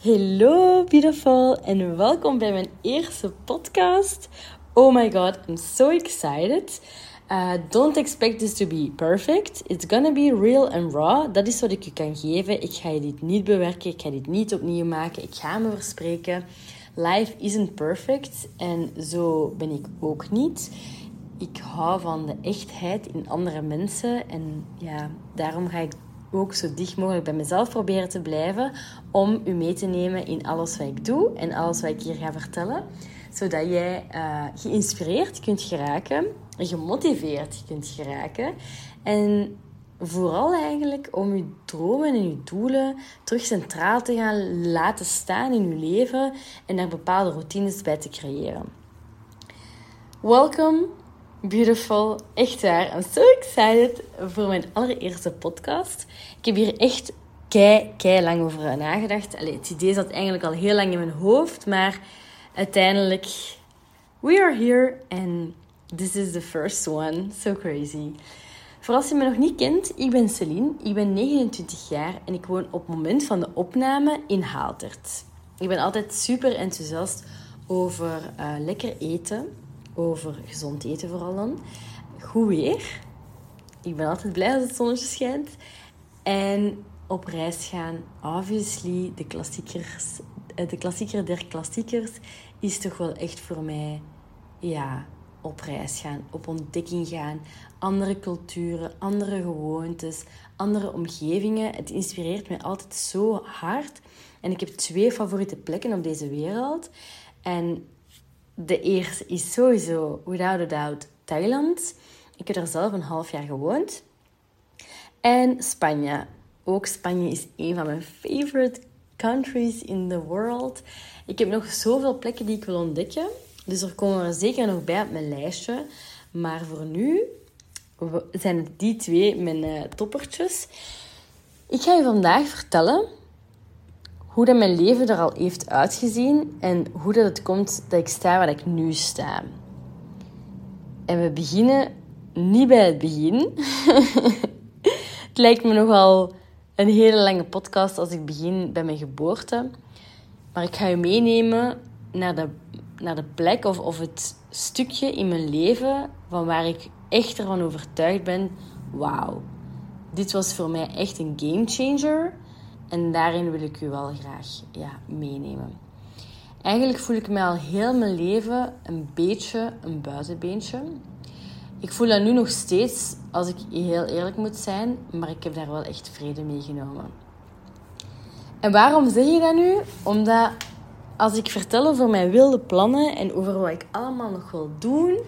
Hello beautiful en welkom bij mijn eerste podcast. Oh my god, I'm so excited. Uh, don't expect this to be perfect. It's gonna be real and raw. Dat is wat ik je kan geven. Ik ga je dit niet bewerken. Ik ga dit niet opnieuw maken. Ik ga me verspreken. Life isn't perfect en zo ben ik ook niet. Ik hou van de echtheid in andere mensen en ja, daarom ga ik ook zo dicht mogelijk bij mezelf proberen te blijven om u mee te nemen in alles wat ik doe en alles wat ik hier ga vertellen. Zodat jij uh, geïnspireerd kunt geraken, gemotiveerd kunt geraken en vooral eigenlijk om je dromen en je doelen terug centraal te gaan laten staan in je leven en daar bepaalde routines bij te creëren. Welkom Beautiful. Echt waar. I'm so excited voor mijn allereerste podcast. Ik heb hier echt kei, kei lang over nagedacht. Het idee zat eigenlijk al heel lang in mijn hoofd, maar uiteindelijk, we are here and this is the first one. So crazy. Voor als je me nog niet kent, ik ben Celine, ik ben 29 jaar en ik woon op het moment van de opname in Haaltert. Ik ben altijd super enthousiast over uh, lekker eten over gezond eten vooral dan. Goed weer. Ik ben altijd blij als het zonnetje schijnt. En op reis gaan, obviously, de klassiekers, eh, de klassieker der klassiekers is toch wel echt voor mij, ja, op reis gaan, op ontdekking gaan, andere culturen, andere gewoontes, andere omgevingen. Het inspireert mij altijd zo hard. En ik heb twee favoriete plekken op deze wereld. En de eerste is sowieso, without a doubt, Thailand. Ik heb er zelf een half jaar gewoond. En Spanje. Ook Spanje is een van mijn favorite countries in the world. Ik heb nog zoveel plekken die ik wil ontdekken. Dus er komen er zeker nog bij op mijn lijstje. Maar voor nu zijn die twee mijn uh, toppertjes. Ik ga je vandaag vertellen hoe dat mijn leven er al heeft uitgezien en hoe dat het komt dat ik sta waar ik nu sta. En we beginnen niet bij het begin. het lijkt me nogal een hele lange podcast als ik begin bij mijn geboorte. Maar ik ga je meenemen naar de, naar de plek of, of het stukje in mijn leven van waar ik echt ervan overtuigd ben: wauw, dit was voor mij echt een game changer. En daarin wil ik u wel graag ja, meenemen. Eigenlijk voel ik me al heel mijn leven een beetje een buitenbeentje. Ik voel dat nu nog steeds, als ik heel eerlijk moet zijn, maar ik heb daar wel echt vrede mee genomen. En waarom zeg je dat nu? Omdat als ik vertel over mijn wilde plannen en over wat ik allemaal nog wil doen,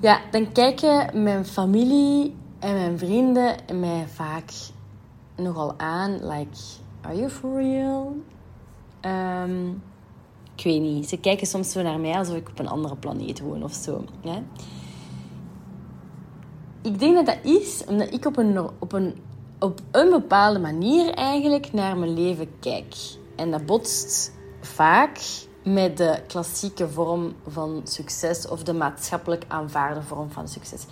ja, dan kijken mijn familie en mijn vrienden mij vaak nogal aan, like, are you for real? Um, ik weet niet. Ze kijken soms zo naar mij alsof ik op een andere planeet woon of zo. Hè? Ik denk dat dat is omdat ik op een, op, een, op een bepaalde manier eigenlijk naar mijn leven kijk. En dat botst vaak met de klassieke vorm van succes of de maatschappelijk aanvaarde vorm van succes.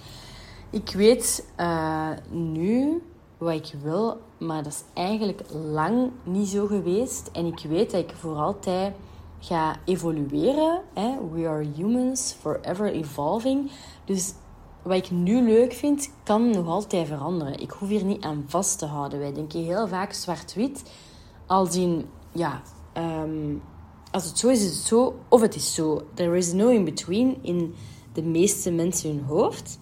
Ik weet uh, nu wat ik wil, maar dat is eigenlijk lang niet zo geweest. En ik weet dat ik voor altijd ga evolueren. Hè? We are humans, forever evolving. Dus wat ik nu leuk vind, kan nog altijd veranderen. Ik hoef hier niet aan vast te houden. Wij denken heel vaak zwart-wit. Als in, ja, um, als het zo is, is het zo. Of het is zo. There is no in-between in de meeste mensen hun hoofd.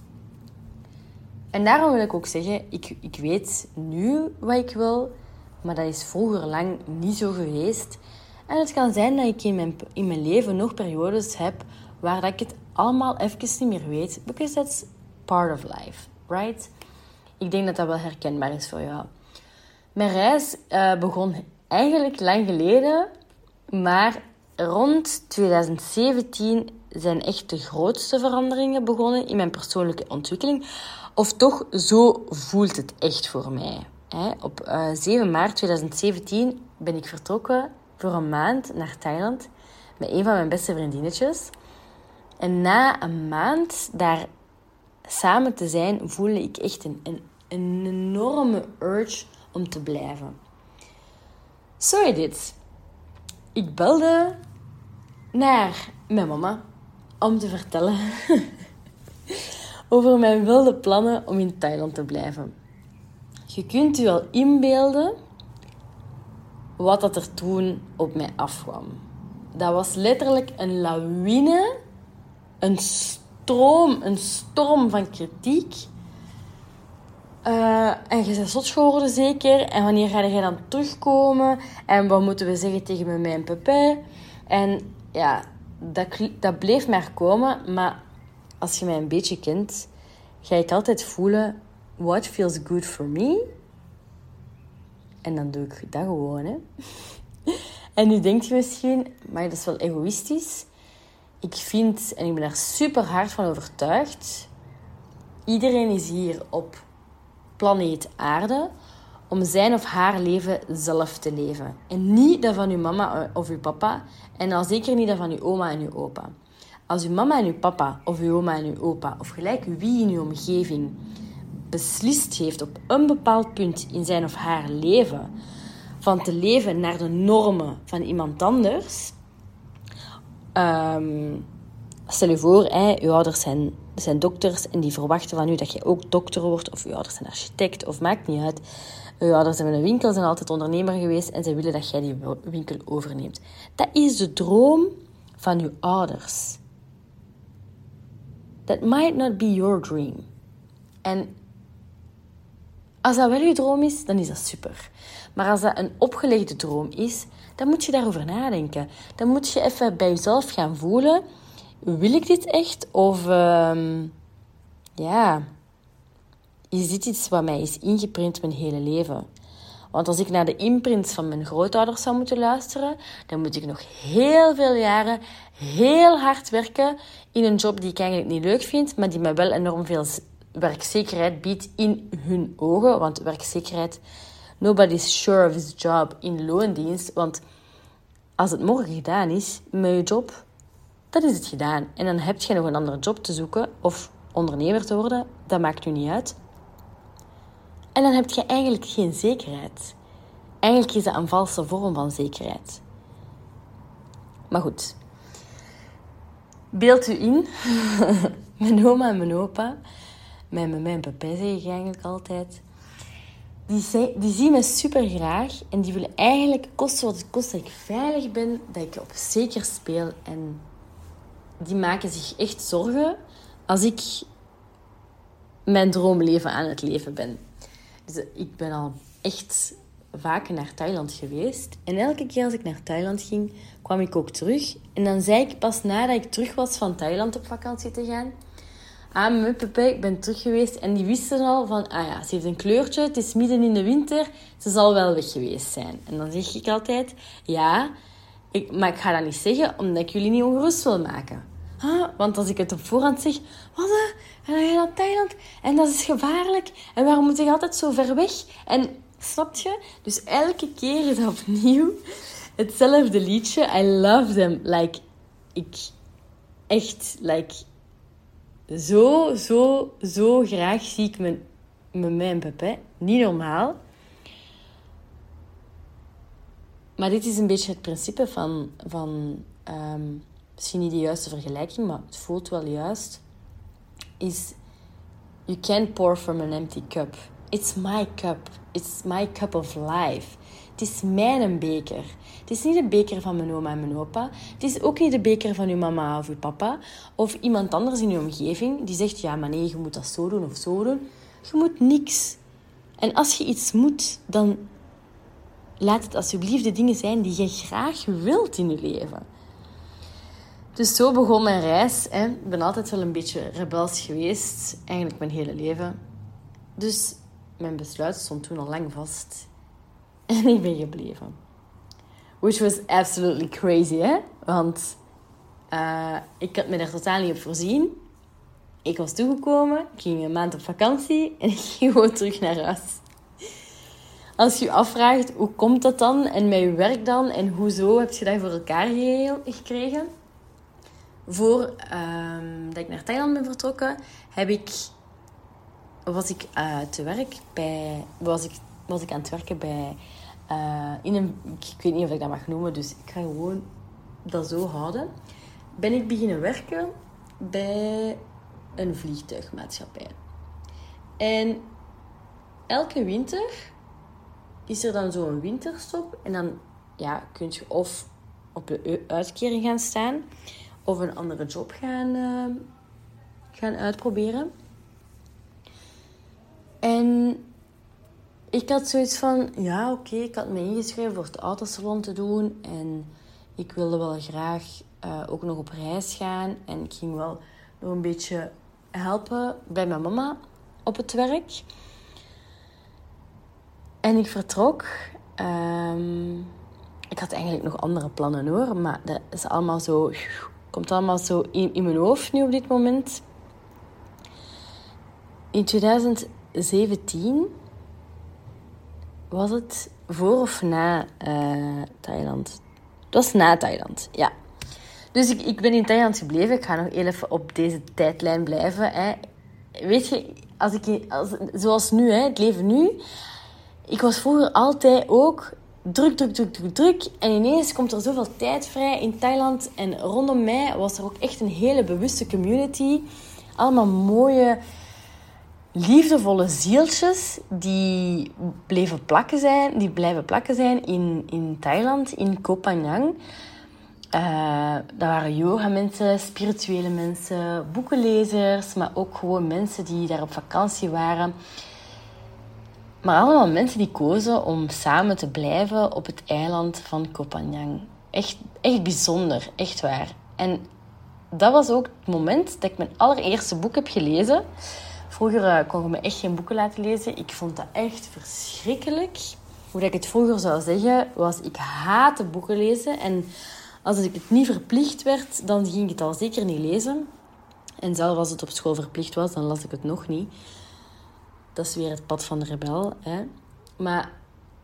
En daarom wil ik ook zeggen, ik, ik weet nu wat ik wil, maar dat is vroeger lang niet zo geweest. En het kan zijn dat ik in mijn, in mijn leven nog periodes heb waar dat ik het allemaal even niet meer weet. Because that's part of life, right? Ik denk dat dat wel herkenbaar is voor jou. Mijn reis uh, begon eigenlijk lang geleden, maar rond 2017 zijn echt de grootste veranderingen begonnen in mijn persoonlijke ontwikkeling. Of toch, zo voelt het echt voor mij. Op 7 eh, maart 2017 ben ik vertrokken voor een maand naar Thailand met een van mijn beste vriendinnetjes. En na een maand daar samen te zijn, voelde ik echt een, een, een enorme urge om te blijven. So I did. ik belde naar mijn mama om te vertellen over mijn wilde plannen om in Thailand te blijven. Je kunt u wel inbeelden wat dat er toen op mij afkwam. Dat was letterlijk een lawine, een stroom, een storm van kritiek. Uh, en je bent zot geworden zeker. En wanneer ga je dan terugkomen? En wat moeten we zeggen tegen mijn papa? En ja, dat, dat bleef maar komen. Maar als je mij een beetje kent, ga ik altijd voelen... What feels good for me? En dan doe ik dat gewoon, hè. En nu denk je misschien, maar dat is wel egoïstisch. Ik vind, en ik ben daar super hard van overtuigd, iedereen is hier op planeet Aarde om zijn of haar leven zelf te leven. En niet dat van uw mama of uw papa. En al zeker niet dat van uw oma en uw opa. Als uw mama en uw papa, of uw oma en uw opa, of gelijk wie in uw omgeving beslist heeft op een bepaald punt in zijn of haar leven van te leven naar de normen van iemand anders. Um, stel je voor, uw ouders zijn, zijn dokters en die verwachten van u dat je ook dokter wordt, of uw ouders zijn architect, of maakt niet uit. Uw ouders hebben een winkel, zijn altijd ondernemer geweest en ze willen dat jij die winkel overneemt. Dat is de droom van uw ouders. That might not be your dream. En als dat wel uw droom is, dan is dat super. Maar als dat een opgelegde droom is, dan moet je daarover nadenken. Dan moet je even bij jezelf gaan voelen: wil ik dit echt? Of uh, ja, is dit iets wat mij is ingeprint mijn hele leven? Want als ik naar de imprint van mijn grootouders zou moeten luisteren, dan moet ik nog heel veel jaren heel hard werken in een job die ik eigenlijk niet leuk vind, maar die me wel enorm veel werkzekerheid biedt in hun ogen. Want werkzekerheid, nobody's sure of his job in loondienst. Want als het morgen gedaan is met je job, dan is het gedaan. En dan heb je nog een andere job te zoeken of ondernemer te worden. Dat maakt nu niet uit. En dan heb je eigenlijk geen zekerheid. Eigenlijk is dat een valse vorm van zekerheid. Maar goed. Beeld u in. mijn oma en mijn opa mijn mama en papa zeg ik eigenlijk altijd. Die, die zien me super graag en die willen eigenlijk, kosten wat het kost, dat ik veilig ben, dat ik op zeker speel. En die maken zich echt zorgen als ik mijn droomleven aan het leven ben. Dus ik ben al echt vaak naar Thailand geweest. En elke keer als ik naar Thailand ging, kwam ik ook terug. En dan zei ik pas nadat ik terug was van Thailand op vakantie te gaan ah, mijn papa, ik ben terug geweest. En die wisten al van, ah ja, ze heeft een kleurtje, het is midden in de winter, ze zal wel weg geweest zijn. En dan zeg ik altijd, ja, ik, maar ik ga dat niet zeggen, omdat ik jullie niet ongerust wil maken. Ah, want als ik het op voorhand zeg, wat, en dan ga je naar Thailand, en dat is gevaarlijk, en waarom moet je altijd zo ver weg? En, snap je? Dus elke keer is opnieuw hetzelfde liedje. I love them. Like, ik, echt, like, zo, zo, zo graag zie ik mijn, mijn, mijn. Niet normaal. Maar dit is een beetje het principe van, van um, misschien niet de juiste vergelijking, maar het voelt wel juist. Is you can't pour from an empty cup. It's my cup. It's my cup of life. Het is mijn beker. Het is niet de beker van mijn oma en mijn opa. Het is ook niet de beker van uw mama of uw papa. Of iemand anders in uw omgeving die zegt, ja, maar nee, je moet dat zo doen of zo doen. Je moet niks. En als je iets moet, dan laat het alsjeblieft de dingen zijn die je graag wilt in je leven. Dus zo begon mijn reis. Hè. Ik ben altijd wel een beetje rebels geweest, eigenlijk mijn hele leven. Dus mijn besluit stond toen al lang vast. En ik ben gebleven. Which was absolutely crazy, hè? Want uh, ik had me daar totaal niet op voorzien. Ik was toegekomen, ik ging een maand op vakantie en ik ging gewoon terug naar huis. Als je je afvraagt hoe komt dat dan en met je werk dan en hoezo heb je dat voor elkaar gekregen? Voor um, dat ik naar Thailand ben vertrokken, heb ik, was ik uh, te werk bij, was ik, was ik aan het werken bij uh, in een, ik weet niet of ik dat mag noemen, dus ik ga gewoon dat zo houden. Ben ik beginnen werken bij een vliegtuigmaatschappij. En elke winter is er dan zo'n winterstop. En dan ja, kun je of op de uitkering gaan staan of een andere job gaan, uh, gaan uitproberen. En ik had zoiets van, ja oké, ik had me ingeschreven voor het autosalon te doen. En ik wilde wel graag uh, ook nog op reis gaan. En ik ging wel nog een beetje helpen bij mijn mama op het werk. En ik vertrok. Um, ik had eigenlijk nog andere plannen hoor, maar dat is allemaal zo, komt allemaal zo in, in mijn hoofd nu op dit moment. In 2017 was het voor of na uh, Thailand? Het was na Thailand, ja. Dus ik, ik ben in Thailand gebleven. Ik ga nog even op deze tijdlijn blijven. Hè. Weet je, als ik, als, zoals nu, hè, het leven nu. Ik was vroeger altijd ook druk, druk, druk, druk, druk. En ineens komt er zoveel tijd vrij in Thailand. En rondom mij was er ook echt een hele bewuste community. Allemaal mooie, liefdevolle zieltjes die bleven plakken zijn, die blijven plakken zijn in, in Thailand, in Koh Phangan. Uh, dat waren yoga mensen, spirituele mensen, boekenlezers, maar ook gewoon mensen die daar op vakantie waren. Maar allemaal mensen die kozen om samen te blijven op het eiland van Koh Phangan. Echt, echt bijzonder, echt waar. En dat was ook het moment dat ik mijn allereerste boek heb gelezen. Vroeger uh, kon je me echt geen boeken laten lezen. Ik vond dat echt verschrikkelijk. Hoe ik het vroeger zou zeggen, was ik haatte boeken lezen. En als ik het niet verplicht werd, dan ging ik het al zeker niet lezen. En zelfs als het op school verplicht was, dan las ik het nog niet. Dat is weer het pad van de rebel. Hè? Maar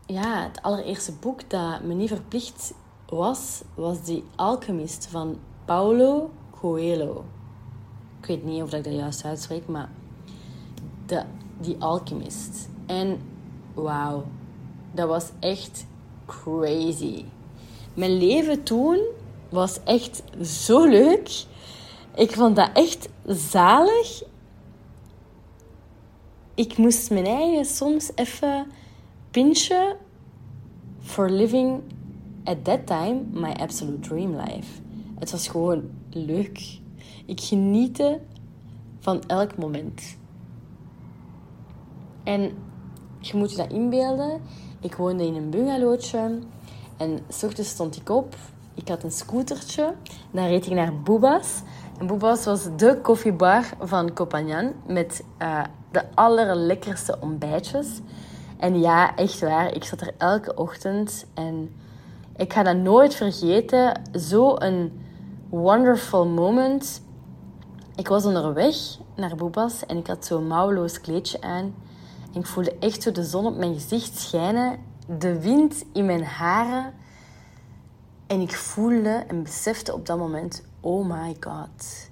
ja, het allereerste boek dat me niet verplicht was, was The Alchemist van Paulo Coelho. Ik weet niet of ik dat juist uitspreek, maar The, The Alchemist. En wauw, dat was echt crazy. Mijn leven toen was echt zo leuk. Ik vond dat echt zalig ik moest mijn eigen soms even pinchen for living at that time my absolute dream life. Het was gewoon leuk. Ik geniette van elk moment. En je moet je dat inbeelden. Ik woonde in een bungalowtje. En s ochtends stond ik op. Ik had een scootertje. Dan reed ik naar Boebas. En Boebas was de koffiebar van Kopanjan. Met uh, de allerlekkerste ontbijtjes. En ja, echt waar, ik zat er elke ochtend en ik ga dat nooit vergeten. Zo'n wonderful moment. Ik was onderweg naar Boebas en ik had zo'n mouwloos kleedje aan. En ik voelde echt zo de zon op mijn gezicht schijnen, de wind in mijn haren. En ik voelde en besefte op dat moment: oh my god,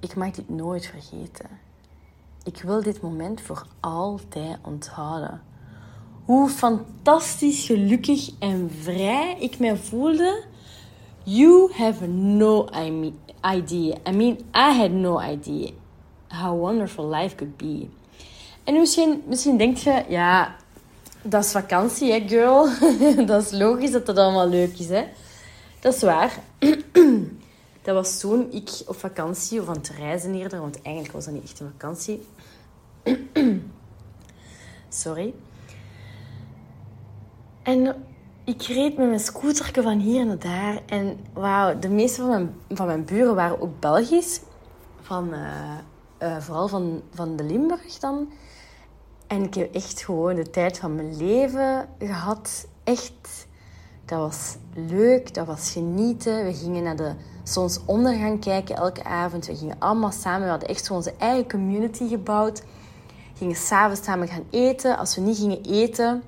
ik mag dit nooit vergeten. Ik wil dit moment voor altijd onthouden. Hoe fantastisch gelukkig en vrij ik mij voelde. You have no idea. I mean, I had no idea how wonderful life could be. En misschien, misschien denk je, ja, dat is vakantie, hè, girl. dat is logisch dat dat allemaal leuk is, hè. Dat is waar. dat was toen ik op vakantie, of aan het reizen eerder, want eigenlijk was dat niet echt een vakantie. Sorry. En ik reed met mijn scooterke van hier naar daar. En wauw, de meeste van mijn, van mijn buren waren ook Belgisch. Van, uh, uh, vooral van, van de Limburg dan. En ik heb echt gewoon de tijd van mijn leven gehad. Echt, dat was leuk, dat was genieten. We gingen naar de zonsondergang kijken elke avond. We gingen allemaal samen. We hadden echt onze eigen community gebouwd gingen s'avonds samen gaan eten. Als we niet gingen eten,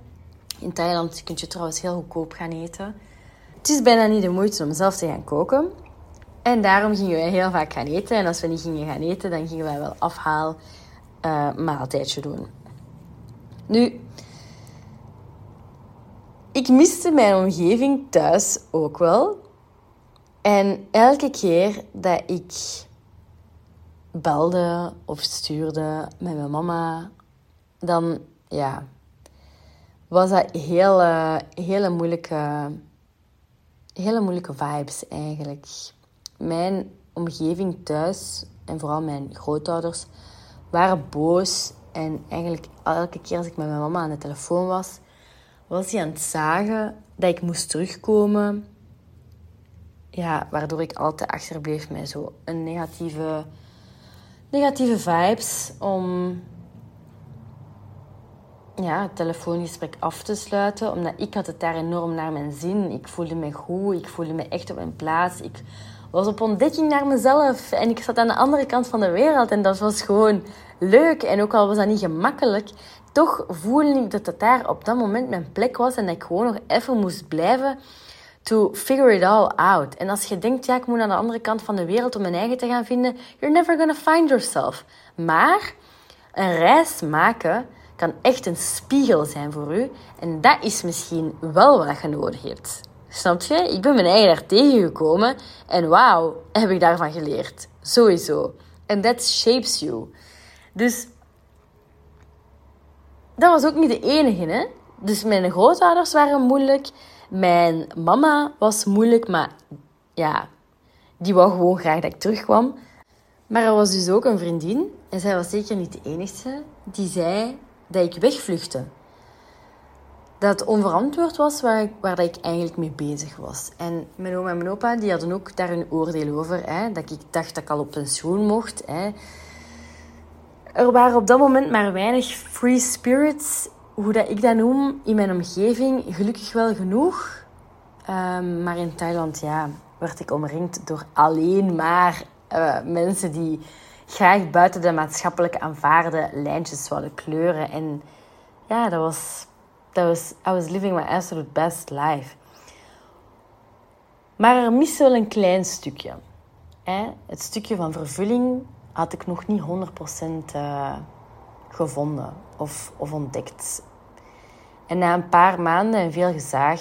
in Thailand kun je trouwens heel goedkoop gaan eten. Het is bijna niet de moeite om zelf te gaan koken. En daarom gingen wij heel vaak gaan eten. En als we niet gingen gaan eten, dan gingen wij wel afhaal uh, maaltijdje doen. Nu, ik miste mijn omgeving thuis ook wel. En elke keer dat ik belde of stuurde met mijn mama, dan ja, was dat hele, hele, moeilijke, hele moeilijke vibes eigenlijk. Mijn omgeving thuis en vooral mijn grootouders waren boos. En eigenlijk elke keer als ik met mijn mama aan de telefoon was, was hij aan het zagen dat ik moest terugkomen. Ja, waardoor ik altijd achterbleef met zo een negatieve, negatieve vibes om ja, het telefoongesprek af te sluiten. Omdat ik had het daar enorm naar mijn zin. Ik voelde me goed, ik voelde me echt op mijn plaats. Ik was op ontdekking naar mezelf. En ik zat aan de andere kant van de wereld. En dat was gewoon leuk. En ook al was dat niet gemakkelijk, toch voelde ik dat het daar op dat moment mijn plek was. En dat ik gewoon nog even moest blijven to figure it all out. En als je denkt, ja, ik moet naar de andere kant van de wereld om mijn eigen te gaan vinden, you're never gonna find yourself. Maar een reis maken kan echt een spiegel zijn voor u. En dat is misschien wel wat je nodig hebt. Snap je? Ik ben mijn eigen daar tegengekomen en wauw, heb ik daarvan geleerd. Sowieso. En that shapes you. Dus dat was ook niet de enige, hè? Dus mijn grootouders waren moeilijk. Mijn mama was moeilijk, maar ja, die wou gewoon graag dat ik terugkwam. Maar er was dus ook een vriendin, en zij was zeker niet de enige, die zei dat ik wegvluchtte. Dat het onverantwoord was waar, ik, waar ik eigenlijk mee bezig was. En mijn oma en mijn opa die hadden ook daar een oordeel over. Hè, dat ik dacht dat ik al op pensioen mocht. Hè. Er waren op dat moment maar weinig free spirits, hoe dat ik dat noem, in mijn omgeving. Gelukkig wel genoeg. Um, maar in Thailand ja, werd ik omringd door alleen maar uh, mensen die graag buiten de maatschappelijk aanvaarde lijntjes wilden kleuren. En ja, dat was, dat was... I was living my absolute best life. Maar er miste wel een klein stukje. Hè? Het stukje van vervulling had ik nog niet 100% uh, gevonden of, of ontdekt. En na een paar maanden en veel gezaag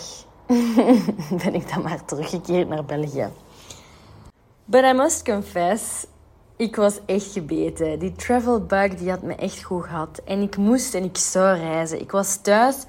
ben ik dan maar teruggekeerd naar België. But I must confess, ik was echt gebeten. Die travel bug die had me echt goed gehad. En ik moest en ik zou reizen. Ik was thuis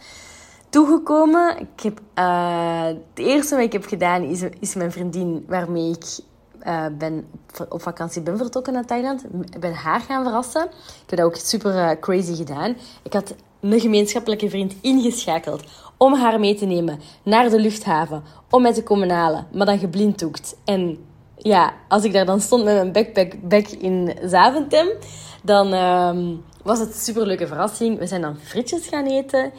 toegekomen. Ik heb, uh, het eerste wat ik heb gedaan is, is mijn vriendin waarmee ik uh, ben op vakantie ben vertrokken naar Thailand. Ben haar gaan verrassen. Ik heb dat ook super uh, crazy gedaan. Ik had een gemeenschappelijke vriend ingeschakeld om haar mee te nemen naar de luchthaven. Om mij te komen halen. Maar dan geblinddoekt. En ja, als ik daar dan stond met mijn backpack back in Zaventem, dan um, was het een superleuke verrassing. We zijn dan frietjes gaan eten.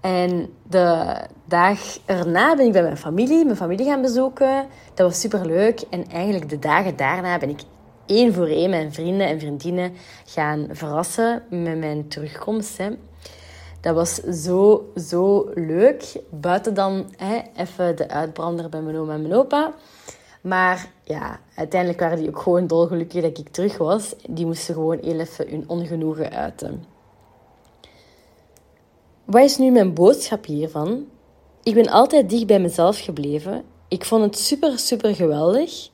En de dag erna ben ik bij mijn familie, mijn familie gaan bezoeken. Dat was superleuk. En eigenlijk de dagen daarna ben ik één voor één mijn vrienden en vriendinnen gaan verrassen met mijn terugkomst. Hè. Dat was zo, zo leuk. Buiten dan hè, even de uitbrander bij mijn oma en mijn opa. Maar ja, uiteindelijk waren die ook gewoon dolgelukkig dat ik terug was. Die moesten gewoon heel even hun ongenoegen uiten. Wat is nu mijn boodschap hiervan? Ik ben altijd dicht bij mezelf gebleven. Ik vond het super, super geweldig.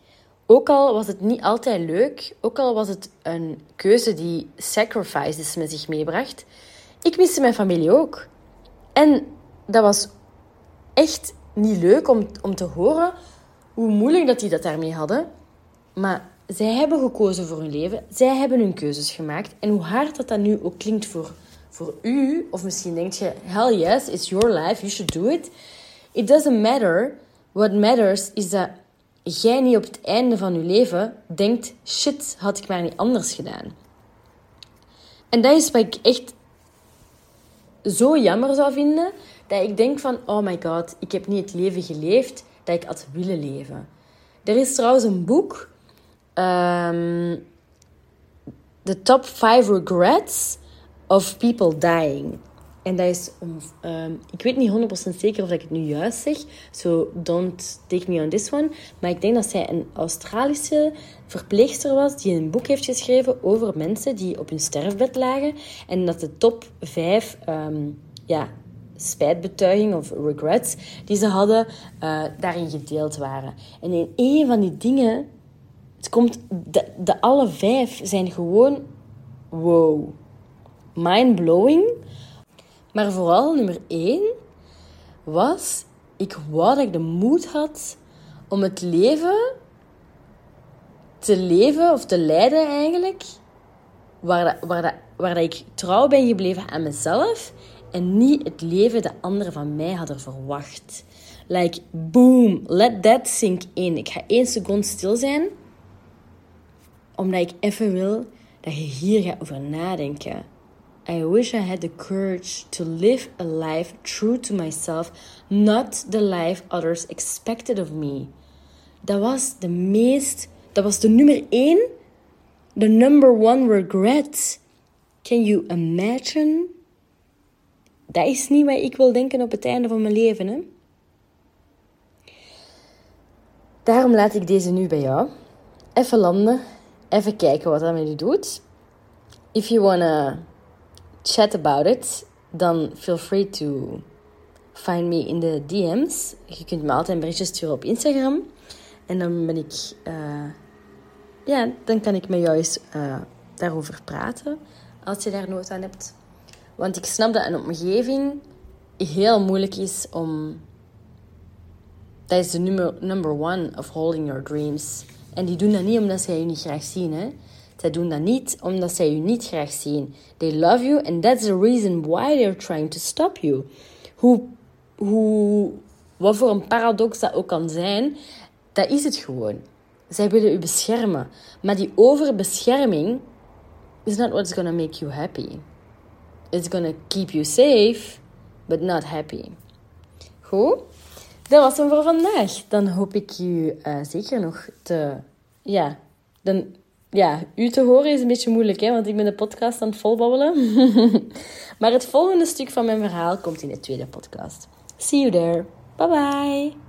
Ook al was het niet altijd leuk, ook al was het een keuze die sacrifices met zich meebracht, ik miste mijn familie ook. En dat was echt niet leuk om, om te horen hoe moeilijk dat die dat daarmee hadden. Maar zij hebben gekozen voor hun leven. Zij hebben hun keuzes gemaakt. En hoe hard dat dat nu ook klinkt voor, voor u, of misschien denk je, hell yes, it's your life, you should do it. It doesn't matter. What matters is dat jij niet op het einde van je leven denkt, shit, had ik maar niet anders gedaan. En dat is wat ik echt zo jammer zou vinden, dat ik denk van, oh my god, ik heb niet het leven geleefd dat ik had willen leven. Er is trouwens een boek, um, The Top 5 Regrets of People Dying. En dat is um, ik weet niet 100% zeker of ik het nu juist zeg, so don't take me on this one. Maar ik denk dat zij een Australische verpleegster was die een boek heeft geschreven over mensen die op hun sterfbed lagen. En dat de top 5 um, ja, spijtbetuiging of regrets die ze hadden, uh, daarin gedeeld waren. En in een van die dingen, het komt, de, de alle vijf zijn gewoon wow, mind-blowing. Maar vooral nummer één was, ik wou dat ik de moed had om het leven te leven of te leiden eigenlijk, waar, dat, waar, dat, waar dat ik trouw ben gebleven aan mezelf en niet het leven dat anderen van mij hadden verwacht. Like, boom, let that sink in. Ik ga één seconde stil zijn, omdat ik even wil dat je hier gaat over nadenken. I wish I had the courage to live a life true to myself, not the life others expected of me. Dat was de meest, dat was de nummer één, de number one regret. Can you imagine? Dat is niet wat ik wil denken op het einde van mijn leven. Hè? Daarom laat ik deze nu bij jou. Even landen. Even kijken wat dat met je doet. If you wanna chat about it, dan feel free to find me in de DM's. Je kunt me altijd een berichtje sturen op Instagram. En dan ben ik... Uh, ja, dan kan ik met jou eens uh, daarover praten. Als je daar nood aan hebt. Want ik snap dat een omgeving heel moeilijk is om... Dat is de nummer, number one of holding your dreams. En die doen dat niet omdat zij je niet graag zien, hè. Zij doen dat niet omdat zij je niet graag zien. They love you and that's the reason why they're trying to stop you. Hoe, hoe, wat voor een paradox dat ook kan zijn, dat is het gewoon. Zij willen u beschermen. Maar die overbescherming is not what's gonna make you happy. It's gonna keep you safe, but not happy. Goed? Dat was hem voor vandaag. Dan hoop ik u uh, zeker nog te... Ja, dan, ja, u te horen is een beetje moeilijk, hè, want ik ben de podcast aan het volbabbelen. maar het volgende stuk van mijn verhaal komt in de tweede podcast. See you there. Bye bye.